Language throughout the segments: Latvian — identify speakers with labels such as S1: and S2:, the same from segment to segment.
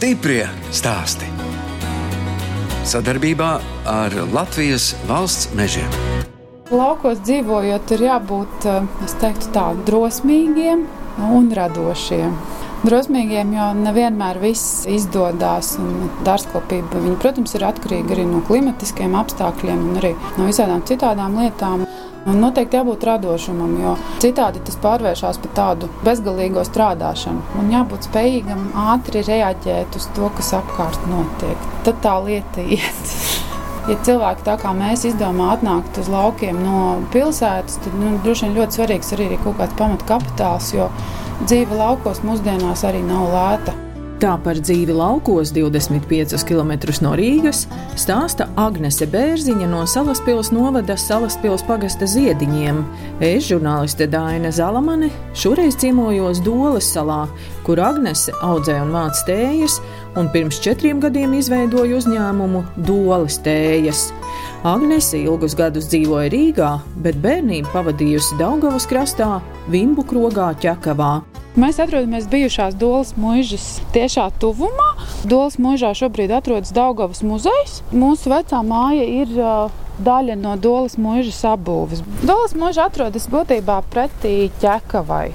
S1: Stiprie stāsti. Sadarbībā ar Latvijas valsts mežiem.
S2: Laukos dzīvojot, ir jābūt teiktu, tā, drosmīgiem un radošiem. Drosmīgiem, jo nevienmēr viss izdodas. Dārzkopība, viņa, protams, ir atkarīga arī no klimatiskiem apstākļiem un arī no visādām citām lietām. Un noteikti jābūt radošumam, jo citādi tas pārvēršas par tādu bezgalīgo strādāšanu. Un jābūt spējīgam ātri reaģēt uz to, kas apkārt notiek. Tad tā lieta iet. Ja cilvēki tā kā mēs izdomā atnākt uz laukiem no pilsētas, tad nu, droši vien ļoti svarīgs arī ir kaut kāds pamatkapitāls, jo dzīve laukos mūsdienās arī nav lēta.
S3: Tā par dzīvi laukos 25 km no Rīgas stāsta Agnese Bērziņa no Salaspils novada Salaspils pagasta ziediņiem. Es, žurnāliste Daina Zalamane, šoreiz ciemojos Dolas salā, kur Agnese audzē un māca tējas, un pirms četriem gadiem izveidoja uzņēmumu Dolas tējas. Agnese ilgus gadus dzīvoja Rīgā, bet bērnību pavadījusi Daugavas krastā, Vimbu krogā ķekavā.
S2: Mēs atrodamies bijušās Dolas mūžas tiešā tuvumā. Dolas mūžā šobrīd atrodas Daugavas muzejs. Mūsu vecā māja ir daļa no Dolas mūžas apbūves. Dolas mūža atrodas būtībā pretī ķekavai.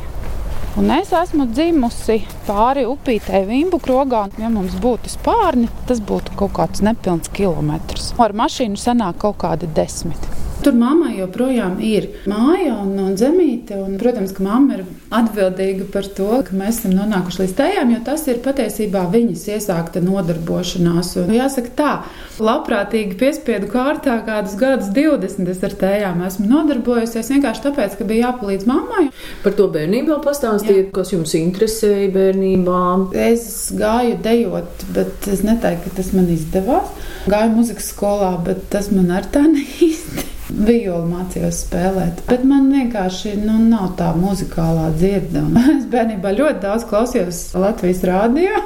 S2: Un es esmu dzimusi pāri upītei Vimbu krogā. Ja mums būtu spārni, tas būtu kaut kāds nepilns kilometrs. Ar mašīnu sanāk kaut kādi desmit. Tur mammai joprojām ir māja un, un zemīte. Un, protams, ka mamma ir atbildīga par to, ka mēs esam nonākuši līdz tajām, jo tas ir patiesībā viņas iesākta nodarbošanās. Un, jāsaka tā, labprātīgi piespiedu kārtā kādus gadus, 20 es ar tējām esmu nodarbojusies vienkārši tāpēc, ka bija jāpalīdz mammai.
S3: Par to bērnībā pastāstiet, kas jums interesēja bērnībā.
S2: Es gāju dejot, bet es neteiktu, ka tas man izdevās. Gāju muzikas skolā, bet tas man ar tā neīsti violi mācījos spēlēt. Bet man vienkārši nu, nav tā muzikālā dzirde. Un es bērnībā ļoti daudz klausījos Latvijas rādio,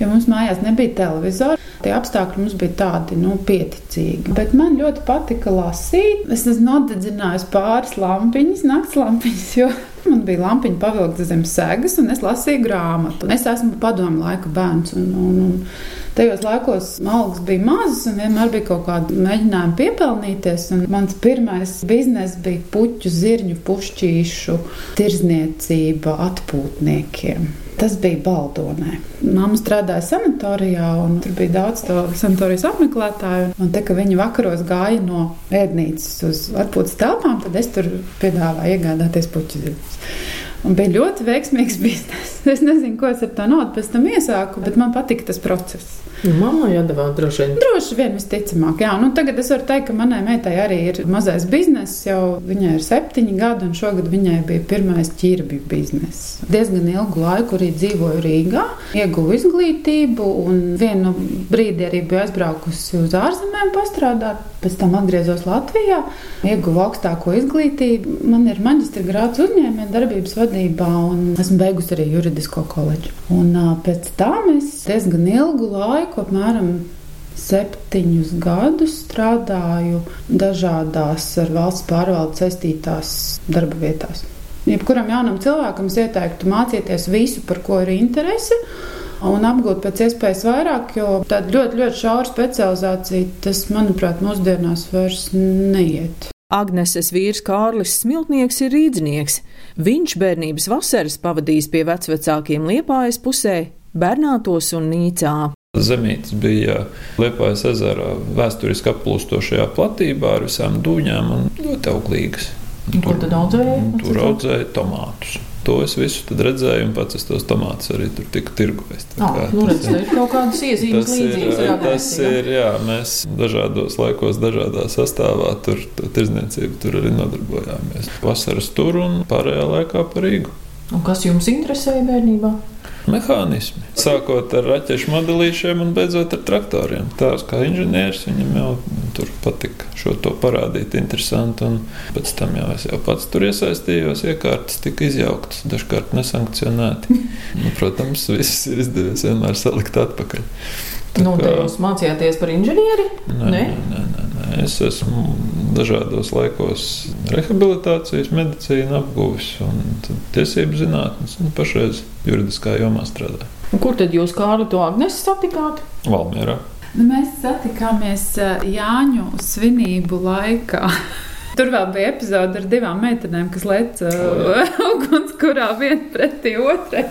S2: jo mums mājās nebija televizora. Tie apstākļi mums bija tādi nu, pieticīgi. Bet man ļoti patika lasīt. Es esmu nodedzinājusi pāris lampiņas, naktas lampiņas, jo man bija lampiņa pavilkta zem segas, un es lasīju grāmatu. Es esmu padomu laika bērns. Un, un, un Tajos laikos algas bija mazas, un vienmēr bija kaut kāda mēģinājuma piepelnīties. Mans pirmais bizness bija puķu, zirņu, pušķīšu tirzniecība atpūtniekiem. Tas bija Baldonē. Māma strādāja sanatorijā, un tur bija daudz to sanatorijas apmeklētāju. Un te, kad viņi vakaros gāja no ēdnīcas uz atpūtas telpām, tad es tur piedāvāju iegādāties puķu zirņus. Un bija ļoti veiksmīgs bizness. Es nezinu, ko es ar to naudu pēc tam iesāku, bet man patika tas process.
S3: Nu, Māmai atdevāt droši vien.
S2: Droši vien, visticamāk. Jā, nu, tagad es varu teikt, ka manai meitai arī ir mazais bizness. Jau viņai ir septiņi gadi, un šogad viņai bija pirmais ķirbju bizness. Diezgan ilgu laiku arī dzīvoju Rīgā, ieguvu izglītību, un vienu brīdi arī biju aizbraukusi uz ārzemēm pastrādāt. Pēc tam atgriezos Latvijā, ieguvu augstāko izglītību. Man ir maģistra grāts uzņēmējdarbības vadībā, un esmu beigusi arī juridisko koledžu. Un pēc tam es diezgan ilgu laiku apmēram septiņus gadus strādāju dažādās ar valsts pārvaldu saistītās darba vietās. Jebkuram jaunam cilvēkam es ieteiktu mācīties visu, par ko ir interese. Un apgūt pēc iespējas vairāk, jo tāda ļoti, ļoti šaura specializācija, tas, manuprāt, mūsdienās vairs neiet.
S3: Agneses vīrs Kārlis Smiltnieks ir rīdznieks. Viņš bērnības vasaras pavadījis pie vecvecākiem Liepājas pusē, Bernātos un Nīcā.
S4: Zemītes bija Liepājas ezera vēsturiski aplūstošajā platībā ar visām dūņām un ļoti auglīgas.
S3: Un kur tad audzēja?
S4: Tur audzēja tomātus. To es visu redzēju, un pats es tos tomātus arī tur tiku tirgojis.
S3: Tā kā, nu, redz, ir kaut kādas iezīmes līdzīgas.
S4: Jā, tas ir, jā, mēs dažādos laikos, dažādā sastāvā tur tirzniecību tur arī nodarbojāmies. Vasaras tur un pārējā laikā par Rīgu.
S3: Un kas jums interesēja bērnībā?
S4: mehānismi. Sākot ar raķešu modelīšiem un beidzot ar traktoriem. Tās kā inženieris viņam jau tur patika šo to parādīt, interesanti. Un pēc tam jau es jau pats tur iesaistījos, iekārtas tika izjauktas, dažkārt nesankcionēti. nu, protams, viss ir izdevies vienmēr salikt atpakaļ.
S3: Tā nu, kā... Jūs mācījāties par inženieri?
S4: Nē, nē, nē, nē, nē. Es esmu dažādos laikos rehabilitācijas medicīnu apguvis un tiesību zinātnes un pašreiz juridiskā jomā strādāju.
S3: Un kur tad jūs, Kārli, to Agnesi satikāt?
S4: Valmjerā.
S2: Nu, mēs satikāmies eh, Jāņu svinību laikā. Tur vēl bija epizode ar divām meitenēm, kas leca uh, ugunskurā viena pretī otrai.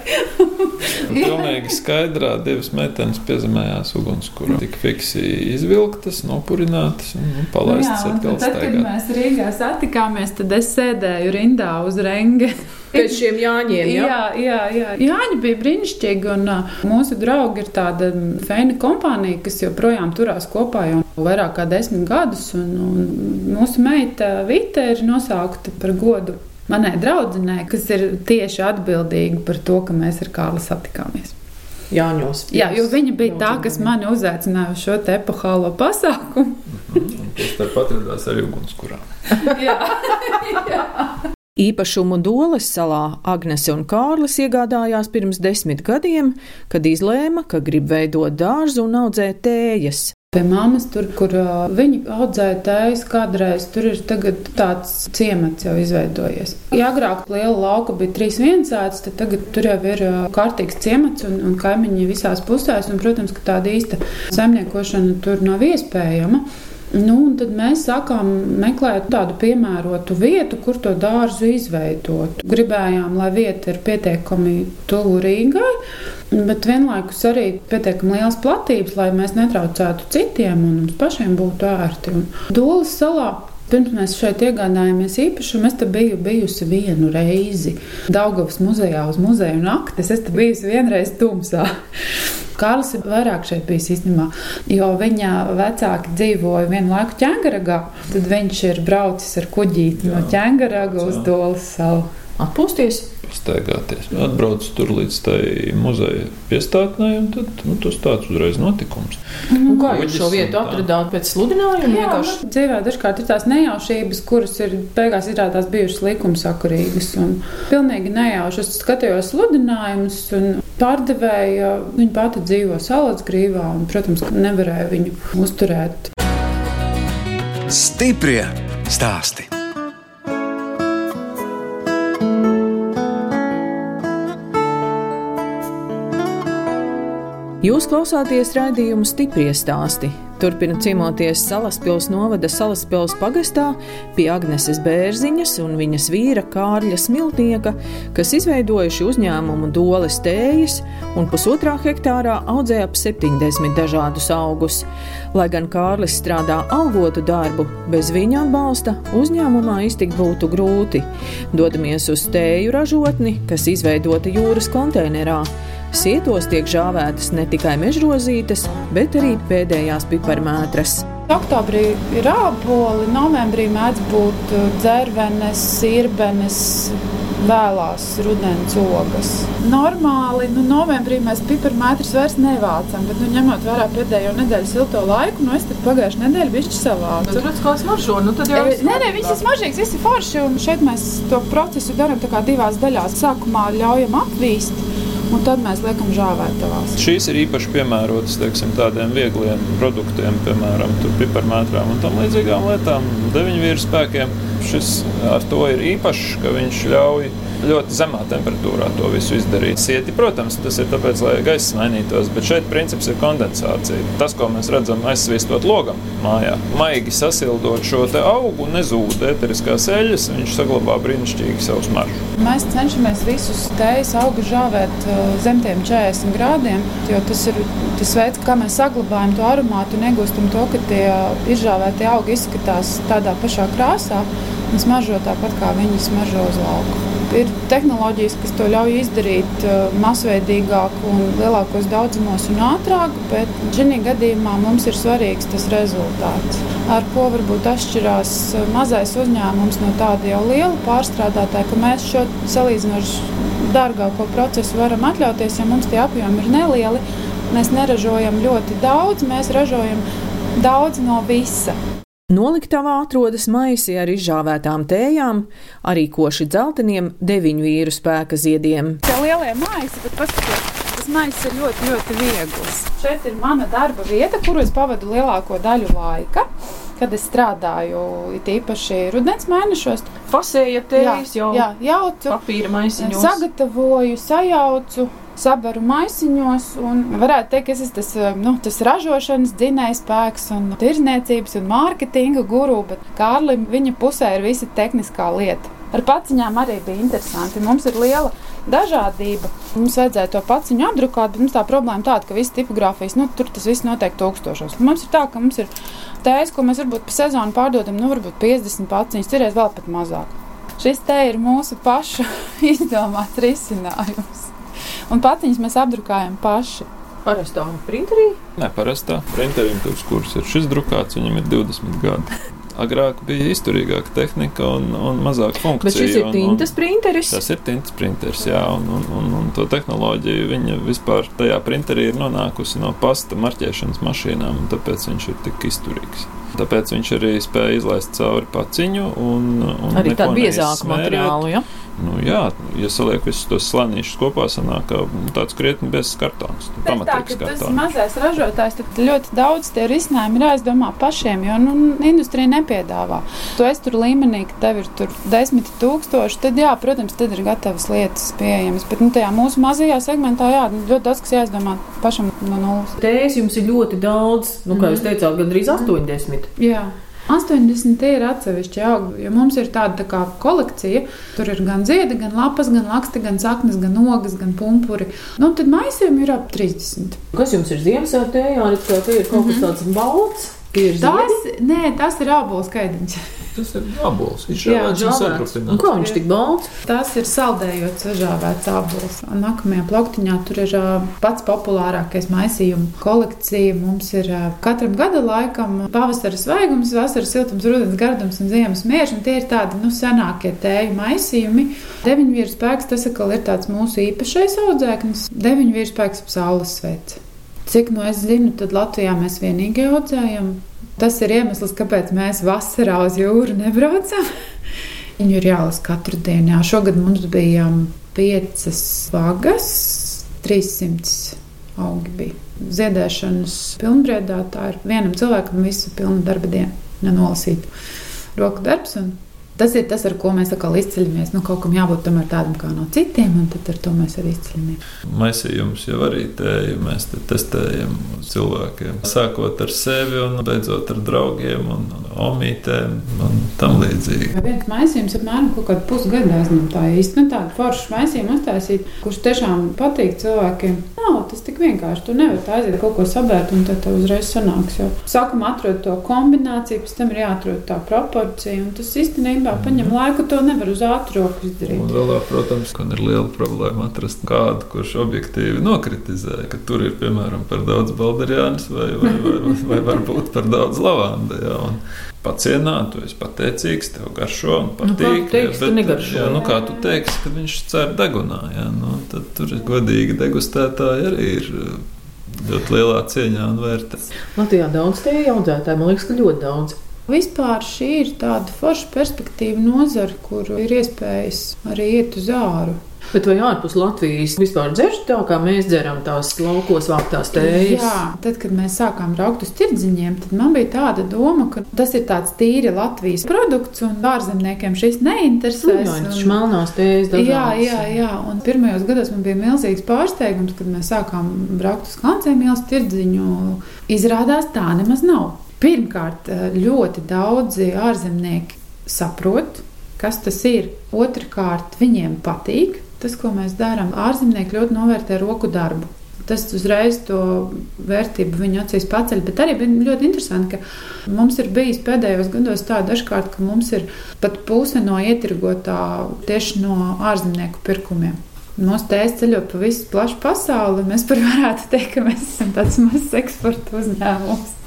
S4: Pilnīgi skaidrā divas meitenes piezemējās ugunskurā. Tik fiksi izvilktas, nopurinātas un nu, palaistas
S2: Jā, un
S4: atkal
S2: tad, kad mēs Rīgā satikāmies, tad es sēdēju rindā uz rengeni.
S3: Pēc šiem Jāņiem, jā?
S2: Jā, jā, jā. Jāņa bija brīnišķīga. Un, uh, mūsu draugi ir tāda feina kompānija, kas joprojām turās kopā jau vairāk kā desmit gadus. Un, un mūsu meita Vita ir nosaukta par godu manai draudzenei, kas ir tieši atbildīga par to, ka mēs ar Kārli satikāmies.
S3: Jāņos.
S2: Jā, jo viņa bija tā, kas mani uzaicināja uz šo te epohālo pasākumu.
S4: Un Tostarp atradās arī ugunskurā.
S2: jā.
S3: Īpašumu Doles salā Agnese un Kārlis iegādājās pirms desmit gadiem, kad izlēma, ka grib veidot dārzu un audzēt tējas.
S2: Pie mammas, tur, kur viņi audzēja tējas, kādreiz tur ir tāds ciemats jau izveidojies. Ja agrāk liela lauka bija trīs viensētas, tad tagad tur jau ir kārtīgs ciemats un, un kaimiņi visās pusēs. Un, protams, ka tāda īsta saimniekošana tur nav iespējama. Nu, tad mēs sākām meklēt tādu piemērotu vietu, kur to dārzu izveidot. Gribējām, lai vieta ir pietiekami tuvu Rīgai, bet vienlaikus arī pietiekami liels platības, lai mēs netraucētu citiem un mums pašiem būtu ērti. Un Dolas salā Pirms mēs šeit iegādājāmies īpašumu, es te biju bijusi vienu reizi Daugavas muzejā uz muzeja naktes. Es te biju vienreiz tumsā. Kārlis ir vairāk šeit bijis īstenībā, jo viņa vecāki dzīvoja vienu laiku ķēngaragā. Tad viņš ir braucis ar kuģīti no ķēngaraga uz Dolas salu.
S3: Atpūsties!
S4: Staigāties. Atbrauc tur līdz tai muzeja piestātnē, un tad nu, tas tāds uzreiz notikums.
S3: Un kā jūs šo vietu atradāt pēc sludinājuma?
S2: Jā,
S3: Vienkārši
S2: nu, dzīvē dažkārt ir tās nejaušības, kuras ir beigās izrādās bijušas likumsakarīgas. un Pilnīgi nejauši. Es skatījos sludinājumus, un pārdevēja viņa pati dzīvo salas grīvā, un, protams, nevarēja viņu uzturēt.
S1: Stiprie stāsti.
S3: Jūs klausāties raidījumu stipri stāstī. Turpina ciemoties Salaspils novada Salaspils pagastā pie Agneses Bērziņas un viņas vīra Kārļa Smiltnieka, kas izveidojuši uzņēmumu Doles tējas un pusotrā hektārā audzē ap 70 dažādus augus. Lai gan Kārlis strādā algotu darbu, bez viņa atbalsta uzņēmumā iztikt būtu grūti. Dodamies uz tēju ražotni, kas izveidota jūras konteinerā. Sietos tiek žāvētas ne tikai mežrozītes, bet arī pēdējās piparmētras.
S2: Oktobrī ir āboli, novembrī mēdz būt uh, dzērvenes, sirbenes, vēlās rudens ogas. Normāli, nu, novembrī mēs piparmētrus vairs nevācam, bet, nu, ņemot vērā pēdējo nedēļu silto laiku, nu, es tad pagājušajā nedēļā bišķi savācu.
S3: Tur redz, kā smaržo, nu tad jau
S2: E, Nē, nē, viss ir smaržīgs, viss ir forši. Un šeit mēs to procesu darām tā kā divās daļās. Sākumā ļaujam apvīst, un tad mēs liekam žāvētavās.
S4: Šīs ir īpaši piemērotas teiksim, tādiem viegliem produktiem, piemēram, piparmētrām un tam līdzīgām lietām, deviņu vīru spēkiem. Šis ar to ir īpašs, ka viņš ļauj ļoti zemā temperatūrā to visu izdarīt. Sieti, protams, tas ir tāpēc, lai gaiss mainītos, bet šeit princips ir kondensācija. Tas, ko mēs redzam aizsvistot logam mājā, maigi sasildot šo augu, nezūd ēteriskās eļļas, viņš saglabā brīnišķīgi savu smaržu.
S2: Mēs cenšamies visus tējas augu žāvēt uh, zem tiem 40 grādiem, jo tas ir tas veids, kā mēs saglabājam to aromātu un iegūstam to, ka tie izžāvētie augi izskatās tādā pašā krāsā un smaržo tāpat, kā viņi smaržo uz lauka. Ir tehnoloģijas, kas to ļauj izdarīt uh, masveidīgāk un lielākos daudzumos un ātrāk, bet šī gadījumā mums ir svarīgs tas rezultāts. Ar ko varbūt atšķirās uh, mazais uzņēmums no tāda jau liela pārstrādātāja, ka mēs šo salīdzinoši dārgāko procesu varam atļauties, jo mums tie apjomi ir nelieli. Mēs neražojam ļoti daudz, mēs ražojam daudz no visa.
S3: Noliktavā atrodas maisi ar izžāvētām tējām, arī koši dzelteniem deviņu vīru spēka ziediem.
S2: Tie lielie maisi, bet paskatieties, tas maisis ir ļoti, ļoti viegls. Šeit ir mana darba vieta, kuru es pavadu lielāko daļu laika. Kad es strādāju, it īpaši rudens mēnešos,
S3: Fasēja tējas jau
S2: jā, jaucu,
S3: papīra maisiņos.
S2: sagatavoju, sajaucu, sabaru maisiņos. Varētu teikt, ka es esmu tas, nu, tas ražošanas dzinējs spēks un tirzniecības un mārketinga guru, bet Kārlim viņa pusē ir visa tehniskā lieta. Ar paciņām arī bija interesanti. Mums ir liela dažādība. Mums vajadzēja to paciņu apdrukāt, bet mums tā problēma tāda, ka visas tipogrāfijas, nu, tur tas viss notiek tūkstošos. Mums ir tā, ka mums ir tējas, ko mēs varbūt pa sezonu pārdodam, nu, varbūt 50 paciņas, cerēs vēl pat mazāk. Šis te ir mūsu pašu izdomāts risinājums. Un paciņas mēs apdrukājam paši.
S3: Parastā printerī?
S4: Nē, parastā printerim, kurš ir šis drukāts, viņam ir 20 gadi. Agrāk bija izturīgāka tehnika un, un mazāk funkciju.
S3: Bet šis ir tintas printeris?
S4: Tas ir tintas printeris, jā, un, un, un, un to tehnoloģiju viņa vispār tajā printerī ir nonākusi no pasta marķēšanas mašīnām, un tāpēc viņš ir tik izturīgs. Tāpēc viņš arī spēja izlaist cauri paciņu un, un
S3: arī tādu biezāku materiālu. Ja?
S4: Nu, jā, ja saliek visus tos slanīšus kopā, sanāk tāds krietni bez kartons. Nu, pamatīgs
S2: kartons. Tas mazais ražotājs, tad ļoti daudz tie risinājumi ir jāizdomā pašiem, jo nu, industrija nepiedāvā. Tu esi tur līmenī, ka tev ir tur desmit tūkstoši, tad jā, protams, tad ir gatavas lietas pieejamas. Bet nu, tajā mūsu mazajā segmentā jā, ļoti daudz kas jāizdomā pašam no nulles.
S3: Tēs jums ir ļoti daudz, nu, kā jūs mhm. teicāt, gandrīz 80.
S2: Jā. 80 ir atsevišķi augi, jo mums ir tāda tā kā kolekcija. Tur ir gan ziedi, gan lapas, gan laksti, gan saknes, gan ogas, gan pumpuri. Nu, tad maisiem ir ap 30.
S3: Kas jums ir Ziemassvētku ejā? Tie ir kaut kas mhm. tāds balts.
S2: Tas, nē, tas ir ābols skaidiņš.
S4: Tas ir ābols. Viņš ir žāvēts.
S3: Kā viņš tik balts?
S2: Tas ir saldējot sažāvēts ābols. Nākamajā plauktiņā tur ir pats populārākais maisījuma kolekcija. Mums ir katram gada laikam pavasara svaigums, vasaras siltums, rudens gardums un ziemas miežs. Tie ir tādi nu, senākie tēju maisījumi. Deviņvīru spēks tas atkal ir tāds mūsu īpašais audzēknis. Deviņvīru spēks saules sveici. Cik no es zinu, tad Latvijā mēs vienīgi audzējam. Tas ir iemesls, kāpēc mēs vasarā uz jūru nebraucam. Viņu ir jālasa katru dienu. Jā, šogad mums bija piecas vagas, 300 augi bija. Ziedēšanas pilnbriedā tā ir vienam cilvēkam visa pilna darba diena, nenolasīt roku darbs. Un Tas ir tas, ar ko mēs izceļamies. Nu, kaut kam jābūt tādam kā no citiem, un ar to mēs arī izceļamies.
S4: Maisījums jau arī tēju, mēs te testējam cilvēkiem. Sākot ar sevi un beidzot ar draugiem un omītēm un tam līdzīgi.
S2: Viens maisījums apmēram kaut kādu pusgadu aizņem tā īsti. Nu, tādu foršu maisījumu uztaisīt, kurš tiešām patīk cilvēkiem. Nav tas tik vienkārši. Tu nevari aiziet kaut ko sabērt un tad tev uzreiz sanāks. Jo sākumā atrod to kombināciju, pēc tam ir jāatrod tā proporcija. Un tas īstenībā Jā, paņem laiku, to nevar uz ātru roku izdarīt. Un
S4: vēl, protams, ka ir liela problēma atrast kādu, kurš objektīvi nokritizē, ka tur ir piemēram par daudz balderjānis vai, vai, vai, vai, vai varbūt par daudz lavanda. Jā, un, Pacienāt, tu esi pateicīgs, tev garšo un
S3: nu, patīk. Nu, teiks, jā, bet, jā,
S4: nu, kā tu teiksi, ka viņš cer degunā, jā, nu, tad tur ir godīgi degustētāji arī ir ļoti lielā cieņā un vērtē.
S3: Latvijā daudz tie audzētāji, man liekas, ka ļoti daudz.
S2: Vispār šī ir tāda forša perspektīva nozara, kur ir iespējas arī iet uz āru.
S3: Bet vai ārpus Latvijas vispār dzerš tā, kā mēs dzeram tās laukos vāktās tējas?
S2: Jā, tad, kad mēs sākām braukt uz tirdziņiem, tad man bija tāda doma, ka tas ir tāds tīri Latvijas produkts un ārzemniekiem šis neinteresēs.
S3: Jā, tas ir melnās tējas dažādas.
S2: Jā, jā, jā, un pirmajos gados man bija milzīgs pārsteigums, kad mēs sākām braukt uz kancēm ielas tirdziņu. Izrādās tā nemaz nav. Pirmkārt, eh, ļoti daudzi ārzemnieki saprot, kas tas ir. Otrakārt, viņiem patīk tas, ko mēs darām. Ārzemnieki ļoti novērtē roku darbu. Tas uzreiz to vērtību viņa acīs paceļ. Bet arī bija ļoti interesanti, ka mums ir bijis pēdējos gados tā dažkārt, ka mums ir pat puse no ietirgotā tieši no ārzemnieku pirkumiem. Mūsu tēvs ceļo pa visu plašu pasauli. Mēs varētu teikt, ka mēs esam tāds mazs eksporta uzņēmums.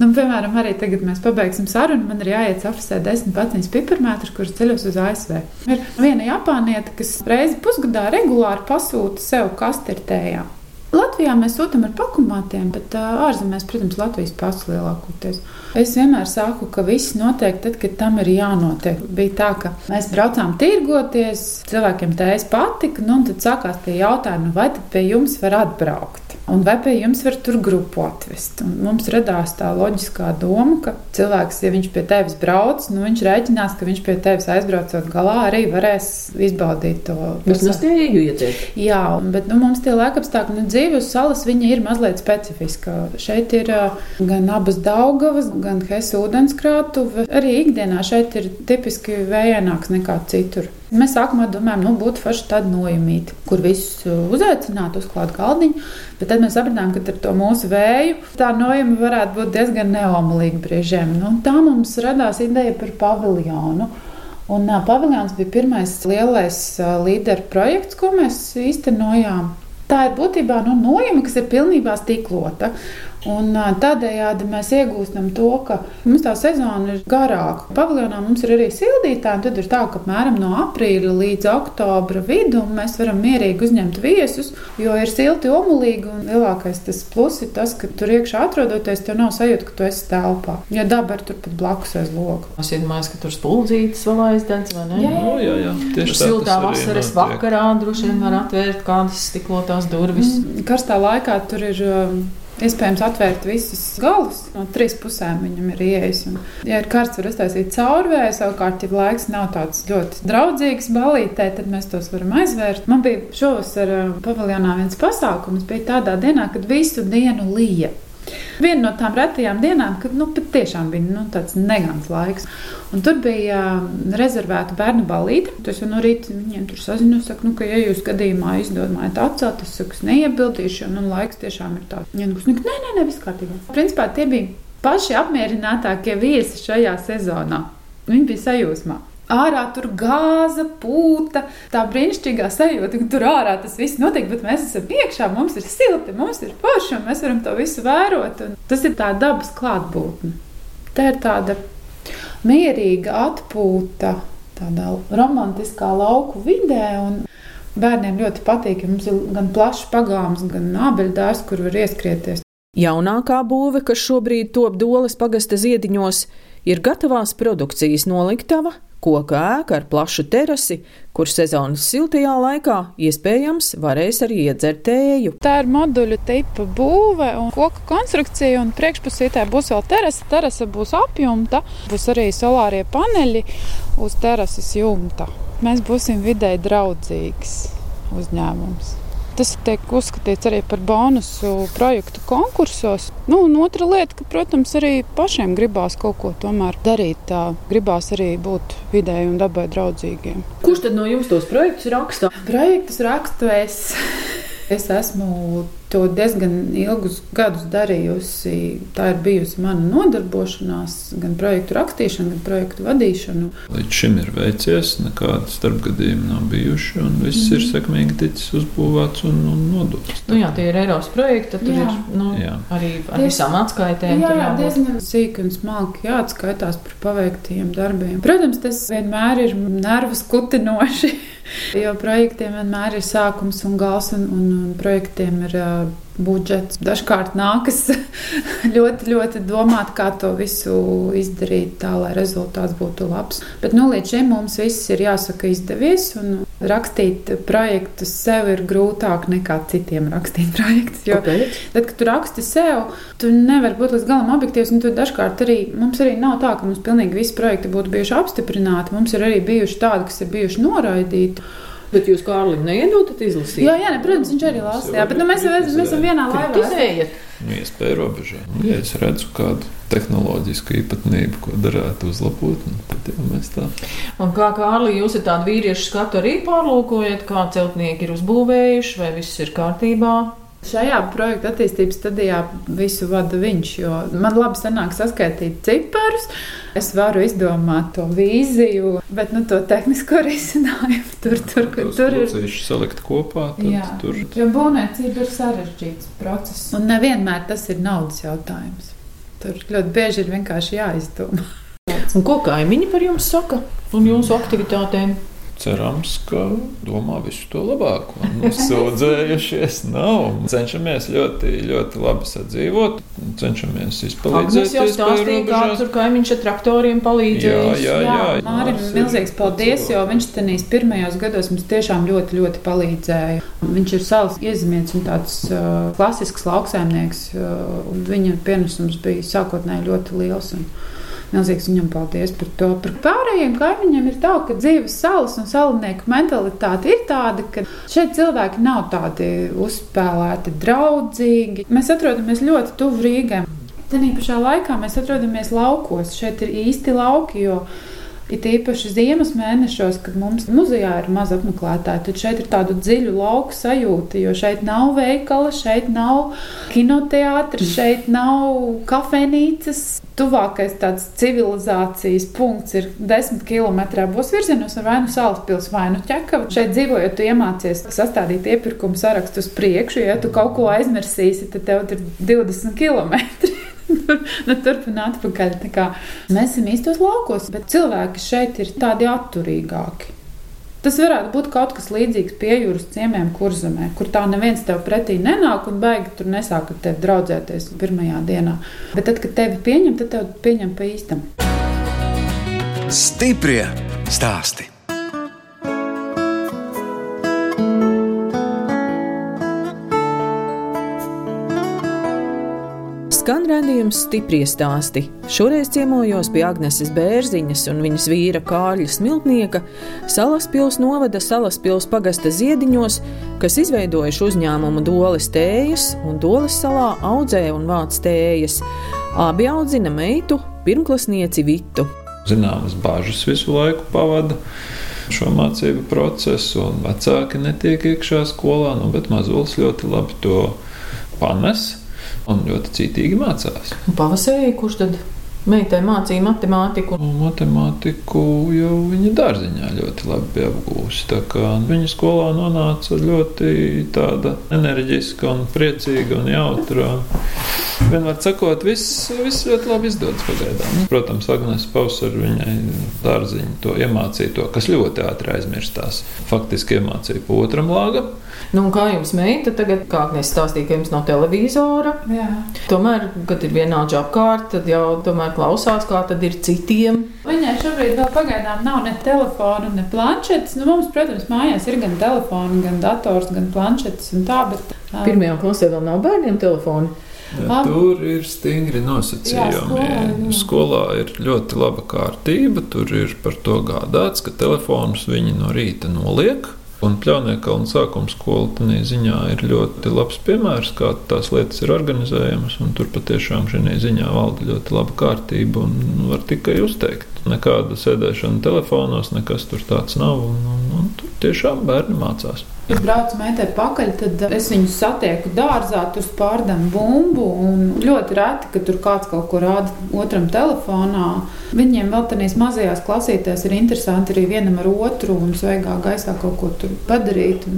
S2: Nu, piemēram, arī tagad mēs pabeigsim sarunu. Man ir jāiet apsēst desmit paciņas piparmētrus, kurus ceļos uz ASV. Ir viena japānieta, kas reizi pusgadā regulāri pasūta sev kastirtējā. Latvijā mēs sūtām ar pakumātiem, bet ārzemēs, protams, Latvijas pasu lielākoties. Es vienmēr saku, ka viss notiek tad, kad tam ir jānotiek. Bija tā, ka mēs braucām tirgoties, cilvēkiem tējas patika, nu, un tad sākās tie jautājumi, vai tad pie jums var atbraukt. Un vai pie jums var tur grupu atvest? Un mums radās tā loģiskā doma, ka cilvēks, ja viņš pie tevis brauc, nu viņš rēķinās, ka viņš pie tevis aizbraucot galā arī varēs izbaudīt to.
S3: Jūs nespēju ieciet.
S2: Jā, bet nu, mums tie laikapstākļi, nu dzīve uz salas, viņa ir mazliet specifiska. Šeit ir gan abas Daugavas, gan Hesa ūdenskrātuve. Arī ikdienā šeit ir tipiski vējaināks nekā citur. Mēs sākumā domājām, nu, būtu forši tāda nojumīta, kur visus uzaicināt, uzklāt galdiņu. Bet tad mēs sapratām, ka ar to mūsu vēju tā nojuma varētu būt diezgan neomolīga brīžiem. Nu, tā mums radās ideja par paviljonu. Un uh, paviljons bija pirmais lielais uh, līderu projekts, ko mēs īstenojām. Tā ir būtībā nu, nojuma, kas ir pilnībā stiklota. Un tādējādi mēs iegūstam to, ka mums tā sezona ir garāka. Paviljonā mums ir arī sildītāji, un tad ir tā, ka apmēram no aprīļa līdz oktobra vidum mēs varam mierīgi uzņemt viesus, jo ir silti omulīgi, un lielākais tas plus ir tas, ka tur iekšā atrodoties, tev nav sajūta, ka tu esi telpā. Ja daba ir turpat blakus aiz loga.
S3: Es iedomājos, ka tur spuldzītes vēl aizdedz, vai ne?
S2: Jā, jā,
S4: Nu, jā, jā. Tieši tā
S3: Siltā vasaras vakarā droši vien var atvērt kādas stiklotās durvis.
S2: Mm, Karstā laikā tur ir um, iespējams atvērt visus galus. No trīs pusēm viņam ir ieejas. Un, ja ir karsts, var uztaisīt caurvēju. Savukārt, ja laiks nav tāds ļoti draudzīgs balītē, tad mēs tos varam aizvērt. Man bija šovasar uh, paviljonā viens pasākums, bija tādā dienā, kad visu dienu lija. Viena no tām retajām dienām, kad nu, patiešām bija nu, tāds negants laiks. Un tur bija uh, rezervēta bērnu balīte. Es jau no rīta viņiem tur sazinos, saku, nu, ka, ja jūs gadījumā izdomājat atcelt, es saku, es neiebildīšu, jo nu, laiks tiešām ir tāds. Ja, nu, nē, nē, nē, viss kārtībā. Principā tie bija paši apmierinātākie viesi šajā sezonā. Viņi bija sajūsmā. Ārā tur gāza, pūta, tā brīnišķīgā sajūta, ka tur ārā tas viss notiek, bet mēs esam iekšā, mums ir silti, mums ir forši, un mēs varam to visu vērot. Tas ir tā dabas klātbūtne. Tā ir tāda mierīga atpūta, tādā romantiskā lauku vidē. Bērniem ļoti patīk, ja mums ir gan plašs pagāms, gan abeļdārs, kur var ieskrieties.
S3: Jaunākā būve, kas šobrīd top Dolas pagasta ziediņos, ir gatavās produkcijas noliktava, koka ēka ar plašu terasi, kur sezonas siltajā laikā iespējams varēs arī iedzert tēju.
S2: Tā ir moduļu tipa būve un koku konstrukcija, un priekšpusītē būs vēl terasa. Terasa būs apjumta, būs arī solārie paneļi uz terases jumta. Mēs būsim vidēji draudzīgs uzņēmums. Tas tiek uzskatīts arī par bonusu projektu konkursos. Nu, un otra lieta, ka, protams, arī pašiem gribās kaut ko tomēr darīt. Tā gribās arī būt vidēji un dabai draudzīgiem.
S3: Kurš tad no jums tos projektus raksta?
S2: Projektus rakstu es. Es esmu to diezgan ilgus gadus darījusi. Tā ir bijusi mana nodarbošanās, gan projektu rakstīšana, gan projektu vadīšana.
S4: Līdz šim ir veicies, nekāda starpgadījuma nav bijuši, un viss mm. ir sekmīgi ticis uzbūvēts un, un nodots.
S3: Nu, jā, tie ir Eiropas projekti, tad tur
S2: Jā.
S3: ir nu,
S4: Jā.
S3: arī ar visām atskaitēm.
S2: Jā,
S3: tur
S2: jā diezgan sīki un smalki jāatskaitās par paveiktiem darbiem. Protams, tas vienmēr ir nervu skutinoši. Jo projektiem vienmēr ir sākums un gals, un, un, un projektiem ir uh, budžets. Dažkārt nākas ļoti, ļoti domāt, kā to visu izdarīt tā, lai rezultāts būtu labs. Bet nu, līdz šim mums viss ir jāsaka izdevies, un rakstīt projektus sev ir grūtāk nekā citiem rakstīt projektus. Jo
S3: Kāpēc?
S2: Tad, kad tu raksti sev, tu nevari būt līdz galam objektīvs. un tu Dažkārt arī mums arī nav tā, ka mums pilnīgi visi projekti būtu bijuši apstiprināti. Mums ir arī bijuši tādi, kas ir bijuši noraidīti.
S3: Bet jūs Kārlim neiedodat izlasīt?
S2: Jā, jā, ne, protams, viņš arī lasa. Jā, bet nu, mēs, jau esam- vienā laivā.
S3: Kritizējat.
S4: Nu, iespēja robežā. Nu, ja es redzu kādu tehnoloģisku īpatnību, ko darētu uzlabot, nu, tad jau mēs tā.
S3: Un kā Kārli, jūs ar tādu vīriešu skatu arī pārlūkojat, kā celtnieki ir uzbūvējuši, vai viss ir kārtībā?
S2: Šajā projekta attīstības stadijā visu vada viņš. jo Man labi sanāk saskaitīt ciparus. Es varu izdomāt to vīziju, bet nu, to tehnisko risinājumu tur, tur, kur tur ir.
S4: locīšus salikt kopā, tad
S2: Jā,
S4: tur
S2: jo būvniecība ir sarežģīts process. Un nevienmēr tas ir naudas jautājums. Tur ļoti bieži ir vienkārši jāizdomā.
S3: Un ko kaimiņi par jums saka un jūsu aktivitātēm?
S4: Cerams, ka domā visu to labāko. Nu, sūdzējušies nav. Cenšamies ļoti, ļoti labi sadzīvot, cenšamies izpalīdzēt.
S3: Tas jau stāstīja, kā tur kaimiņš ar traktoriem palīdzēja.
S4: Jā, jā, jā.
S2: Mārim milzīgs paldies, jo viņš tenīs pirmajos gados mums tiešām ļoti, ļoti palīdzēja. Viņš ir savs iezimiets un tāds uh, klasisks lauksaimnieks. Uh, viņa pienesums bija sākotnēji ļoti liels. Un, Milzīgs viņam paldies par to. Par pārējiem kaimiņiem ir tā, ka dzīves salas un salnieku mentalitāte ir tāda, ka šeit cilvēki nav tādi uzspēlēti, draudzīgi. Mēs atrodamies ļoti tuvu Rīgai. Tenī pašā laikā mēs atrodamies laukos. Šeit ir īsti lauki, jo It īpaši ziemas mēnešos, kad mums muzejā ir maz apmeklētāji, tad šeit ir tāda dziļa lauka sajūta, jo šeit nav veikala, šeit nav kinoteātris, šeit nav kafejnīcas. Tuvākais tāds civilizācijas punkts ir desmit km abos virzienos, vai nu Salaspils, vai nu ķekava. Šeit dzīvojot, tu iemācies sastādīt iepirkumu sarakstu uz priekšu. Ja tu kaut ko aizmirsīsi, tad tev ir 20 km. nu, turpināt atpakaļ. Mēs esam īstos laukos, bet cilvēki šeit ir tādi atturīgāki. Tas varētu būt kaut kas līdzīgs pie jūras ciemiem, kurzemē, kur tā neviens tev pretī nenāk un baigi tur nesāk ar tevi draudzēties pirmajā dienā. Bet tad, kad tevi pieņem, tad tevi pieņem pa īstam.
S1: Stiprie stāsti!
S3: Skan redzējums stipri stāsti. Šoreiz ciemojos pie Agneses Bērziņas un viņas vīra Kārļa Smiltnieka Salaspils novada Salaspils pagasta ziediņos, kas izveidojuši uzņēmumu Doles tējas un Doles salā audzē un vāc tējas. Abi audzina meitu, pirmklasnieci Vitu.
S4: Zināmas bažas visu laiku pavada šo mācību procesu, un vecāki netiek iekšā skolā, nu, bet mazulis ļoti labi to panes un ļoti cītīgi mācās.
S3: Pavasarī, kurš tad meitai mācīja matemātiku?
S4: Nu, matemātiku jau viņa dārziņā ļoti labi kā viņa skolā nonāca ļoti tāda enerģiska un priecīga un jautra. Vienmēr sakot, viss, viss ļoti labi izdodas pagaidām. Nu, protams, Agnēs Pausar viņai dārziņu to iemācīja to, kas ļoti ātri aizmirstās. Faktiski iemācīja pa otram lāgam.
S3: Nu, kā jums meita tagad, kā Agnēs stāstīja, ka jums nav televizora? Jā. Tomēr, kad ir vienāds apkārt, tad jau tomēr klausās, kā tad ir citiem.
S2: Viņai šobrīd vēl pagaidām nav ne telefona, ne planšetes. Nu, mums, protams, mājās ir gan telefons, gan dators, gan planšetes un tā, bet.
S3: Um, Pirmajā klasē vēl nav bērniem telefoni.
S4: Ja, tur ir stingri nosacījumi. Jā, skolā, jā. skolā ir ļoti laba kārtība. Tur ir par to gādāts, ka telefonus viņi no rīta noliek. Un Pļaunēkalna sākuma skola tādā ziņā ir ļoti labs piemērs, kā tās lietas ir organizējamas. Tur patiešām šī ziņā valda ļoti laba kārtība un var tikai uzteikt. Nekāda sēdēšana telefonos, nekas tur tāds nav. Un, un, un tur tiešām bērni mācās.
S2: Kad braucu meitai pakaļ, tad es viņu satieku dārzā, tur spārdam bumbu. Ļoti reti, ka tur kāds kaut ko rāda otram telefonā. Viņiem vēl tādās mazajās klasītēs ir interesanti arī vienam ar otru un svaigā gaisā kaut ko padarīt.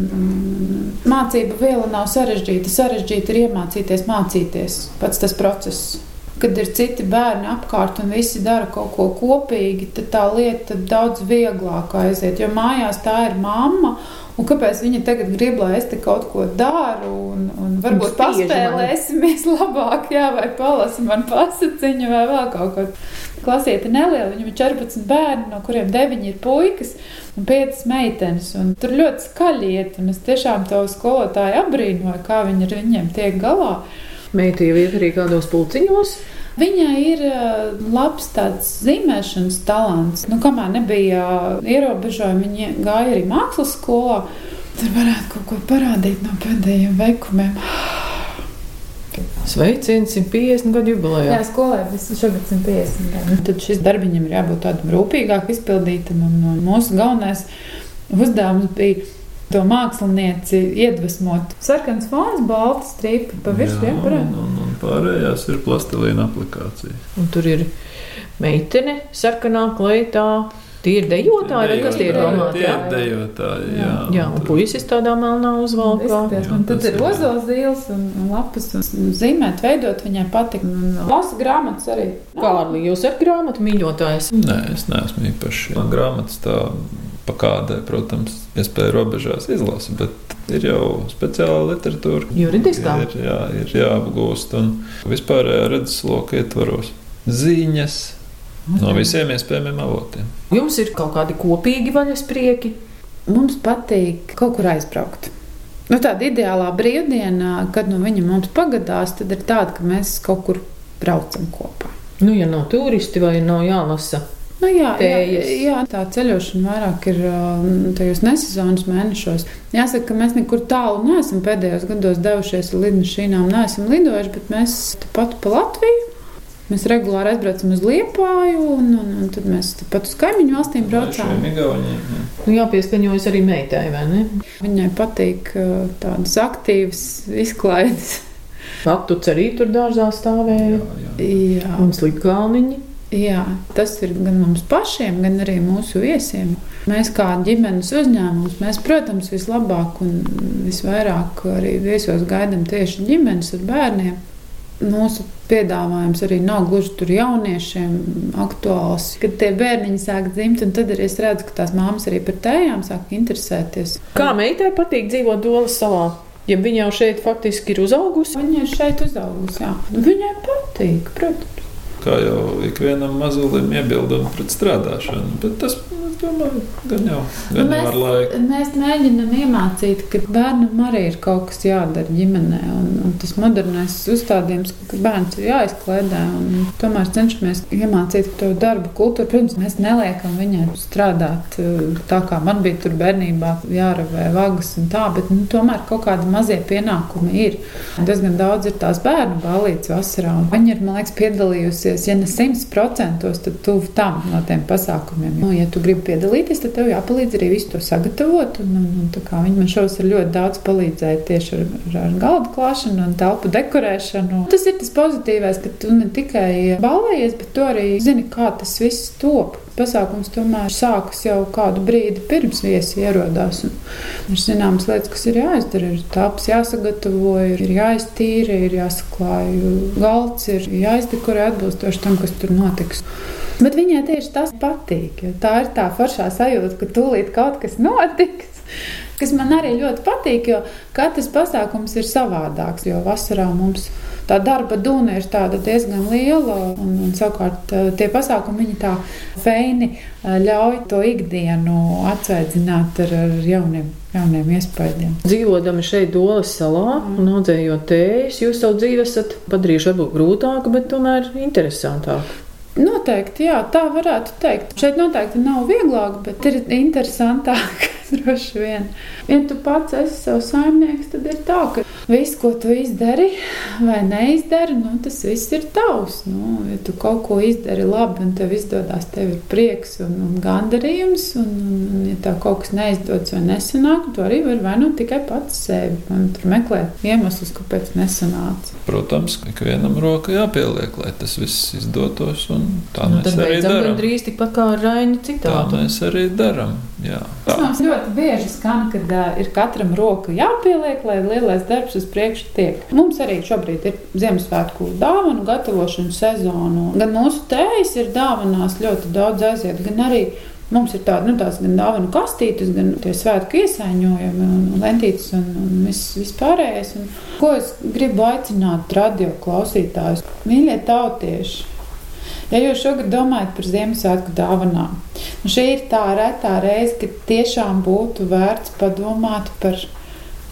S2: Mācība viela nav sarežģīta. Sarežģīta ir iemācīties mācīties. Pats tas process kad ir citi bērni apkārt un visi dara kaut ko kopīgi, tad tā lieta daudz vieglāk aiziet. Jo mājās tā ir mamma. Un kāpēc viņa tagad grib, lai es te kaut ko daru, un, un varbūt paspēlēsimies labāk, jā, vai palasim man pasaciņu, vai vēl kaut ko. Klasieta neliela, viņam ir 14 bērni, no kuriem 9 ir puikas un 5 meitenes. Un tur ļoti skaļi iet, un es tiešām to skolotāju apbrīnoju, kā viņi ar viņiem tiek galā.
S3: Meita jau iet arī kādos pulciņos.
S2: Viņai ir labs tāds zīmēšanas talants. Nu, kamēr nebija ierobežojumi, viņa gāja arī mākslas skolā. Tur varētu kaut ko parādīt no pēdējiem veikumiem.
S3: Sveiciens 150 gadu jubilejā.
S2: Jā, skolē šogad 150 gadu. Tad šis darbiņam ir jābūt tādam rūpīgāk izpildītam. Mūsu galvenais uzdevums bija to mākslinieci iedvesmot. Sarkans fons, balta stripa pa virsmu.
S4: Jā, un, un, un pārējās ir plastelīna aplikācijas.
S3: Un tur ir meitene sarkanā kleitā. Tie ir dejotāji, vai kas tie ir domāti?
S4: Tie ir dejotāji, jā. Jā,
S3: jā un puisis tādā melnā uzvalkā.
S2: Un tad ir ozols zīles un lapas un zīmēt, veidot viņai patīk. Lasa grāmatas arī.
S3: Kārli, jūs esat grāmatu mīļotājs?
S4: Nē, es neesmu īpaši grāmatas tā pa kādai, protams, iespēja robežās izlasa, bet ir jau speciāla literatūra.
S3: Juridiskā?
S4: Ir, jā, ir jāapgūst un vispārējā redzesloka ietvaros. Ziņas no visiem iespējamiem avotiem.
S3: Jums ir kaut kādi kopīgi vaļasprieki?
S2: Mums patīk kaut kur aizbraukt. Nu, tāda ideālā brīvdiena, kad nu, viņa mums pagadās, tad ir tāda, ka mēs kaut kur braucam kopā.
S3: Nu, ja nav turisti vai nav jālasa.
S2: Nu, jā, jā,
S3: Tējas.
S2: jā, tā ceļošana vairāk ir um, tajos nesezonas mēnešos. Jāsaka, ka mēs nekur tālu neesam pēdējos gados devušies ar lidmašīnām, neesam lidojuši, bet mēs tepat pa Latviju. Mēs regulāri aizbraucam uz Liepāju, un, un, un tad mēs pat uz kaimiņu valstīm braucām.
S4: Igauniem, jā.
S3: Nu, jāpieskaņojas arī meitai, vai ne?
S2: Viņai patīk tādas aktīvas izklaides.
S3: Patuts arī tur dārzā stāvēja.
S4: Jā, jā.
S2: Jā,
S3: Un slikkalniņi.
S2: Jā, tas ir gan mums pašiem, gan arī mūsu viesiem. Mēs kā ģimenes uzņēmums, mēs, protams, vislabāk un visvairāk arī viesos gaidām tieši ģimenes ar bērniem. Mūsu piedāvājums arī nav gluži tur jauniešiem aktuāls. Kad tie bērniņi sāk dzimt, un tad arī es redzu, ka tās māmas arī par tējām sāk interesēties.
S3: Kā meitai patīk dzīvot Dolas salā? Ja viņa jau šeit faktiski ir uzaugusi,
S2: Viņa ir šeit uzaugusi. jā. Viņai patīk, protams.
S4: Kā jau ikvienam mazulim iebildumi pret strādāšanu, bet tas, es domāju, gan jau, gan jau ar laiku.
S2: Mēs mēģinām iemācīt, ka bērnam arī ir kaut kas jādara ģimenē. Un, un tas modernais uzstādījums, ka bērns ir jāizklaidē. un Tomēr cenšamies iemācīt to darbu kultūru. Protams, mēs neliekam viņai strādāt eh, tā, kā man bija tur bērnībā, jāravē vagas un tā, bet nu, tomēr kaut kādi mazie pienākumi ir. Diezgan daudz ir tās bērnu balīdzes vasarā. Viņa ir, man liekas, piedalījusies, ja ne simts procentos, tad tuvu tam no tiem pasākumiem. Nu, ja tu gribi piedalīties, tad tev jāpalīdz arī visu to sagatavot. Un, un, un, viņi man šovasar ļoti daudz palīdzēja tieši ar, ar, ar galdu klāšanu un telpu dekorēšanu. Tas ir tas pozitīvais, ka tu ne tikai balējies, bet tu arī zini, kā tas viss top. Pasākums tomēr sākas jau kādu brīdi pirms viesi ierodās. Ir zināmas lietas, kas ir jāizdara. Ir tāps jāsagatavo, ir jāiztīra, ir jāsaklāj galds, ir jāizdekorē atbilstoši tam, kas tur notiks. Bet viņai tieši tas patīk. Tā ir tā foršā sajūta, ka tūlīt kaut kas notiks. Kas man arī ļoti patīk, jo katrs pasākums ir savādāks. Jo vasarā mums tā darba dūna ir diezgan liela, un, un savukārt eh, tie pasākumi viņi tā feini eh, ļauj to ikdienu atsveidzināt ar, ar jauniem, jauniem iespējām.
S3: dzīvodami šeit Dolas salā un audzējot tējas, jūs savu dzīvi esat padarījuši varbūt grūtāku, bet tomēr interesantāku.
S2: Noteikti, jā, tā varētu teikt. Šeit noteikti nav vieglāk, bet ir interesantāk. Droši vien. Ja tu pats esi savs saimnieks, tad ir tā, ka viss, ko tu izdari vai neizdari, nu, tas viss ir tavs. Nu, ja tu kaut ko izdari labi un tev izdodas, tev ir prieks un, un gandarījums. Un, un, un, ja tev kaut kas neizdodas vai nesanāk, tu arī vari vainot tikai pats sevi un tur meklēt iemeslus, kāpēc nesanāca.
S4: Protams, ka ikvienam roka jāpieliek, lai tas viss izdotos, un tā
S3: Nu,
S4: mēs arī darām.
S3: gandrīz tikpat kā ar Raini
S4: Tā
S3: citātu.
S4: mēs arī darām. Jā.
S2: Tas mums ļoti bieži skan, kad uh, ir katram roka jāpieliek, lai lielais darbs uz priekšu tiek. Mums arī šobrīd ir Ziemassvētku dāvanu gatavošanas sezona. Gan mūsu tējas ir dāvanās ļoti daudz aiziet, gan arī mums ir tāda, nu, tās gan dāvanu kastītes, gan tie svētku iesaiņojumi un lentītes un, un viss vispārējais. Un, ko es gribu aicināt radio klausītājus? Mīļie tautieši! Ja jūs šogad domājat par Ziemassvētku dāvanām, nu šī ir tā retā reize, kad tiešām būtu vērts padomāt par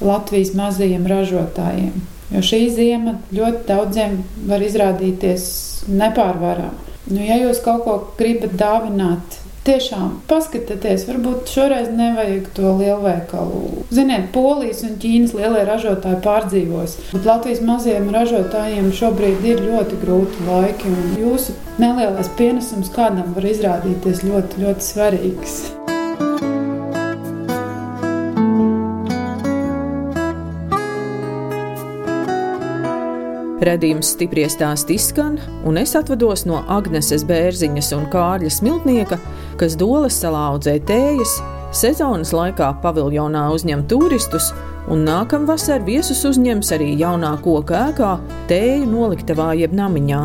S2: Latvijas mazajiem ražotājiem. Jo šī ziema ļoti daudziem var izrādīties nepārvarama. Nu, ja jūs kaut ko gribat dāvināt, tiešām paskatieties, varbūt šoreiz nevajag to lielveikalu. Ziniet, Polijas un Ķīnas lielie ražotāji pārdzīvos, bet Latvijas mazajiem ražotājiem šobrīd ir ļoti grūti laiki, un jūsu nelielais pienesums kādam var izrādīties ļoti, ļoti svarīgs.
S3: Radījums stipri stāst izskan, un es atvados no Agneses Bērziņas un Kārļa Smiltnieka, kas Dolas salā audzē tējas, sezonas laikā paviljonā uzņem turistus, un nākamvasar viesus uzņems arī jaunā koka ēkā, tēju noliktavā jeb namiņā.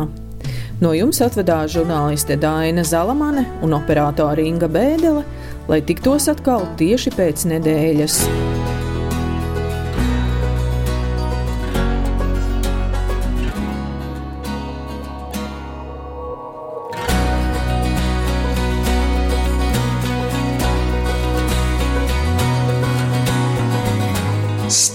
S3: No jums atvedās žurnāliste Dāna Zalamane un operātore Inga Bēdelē, lai tiktos atkal tieši pēc nedēļas.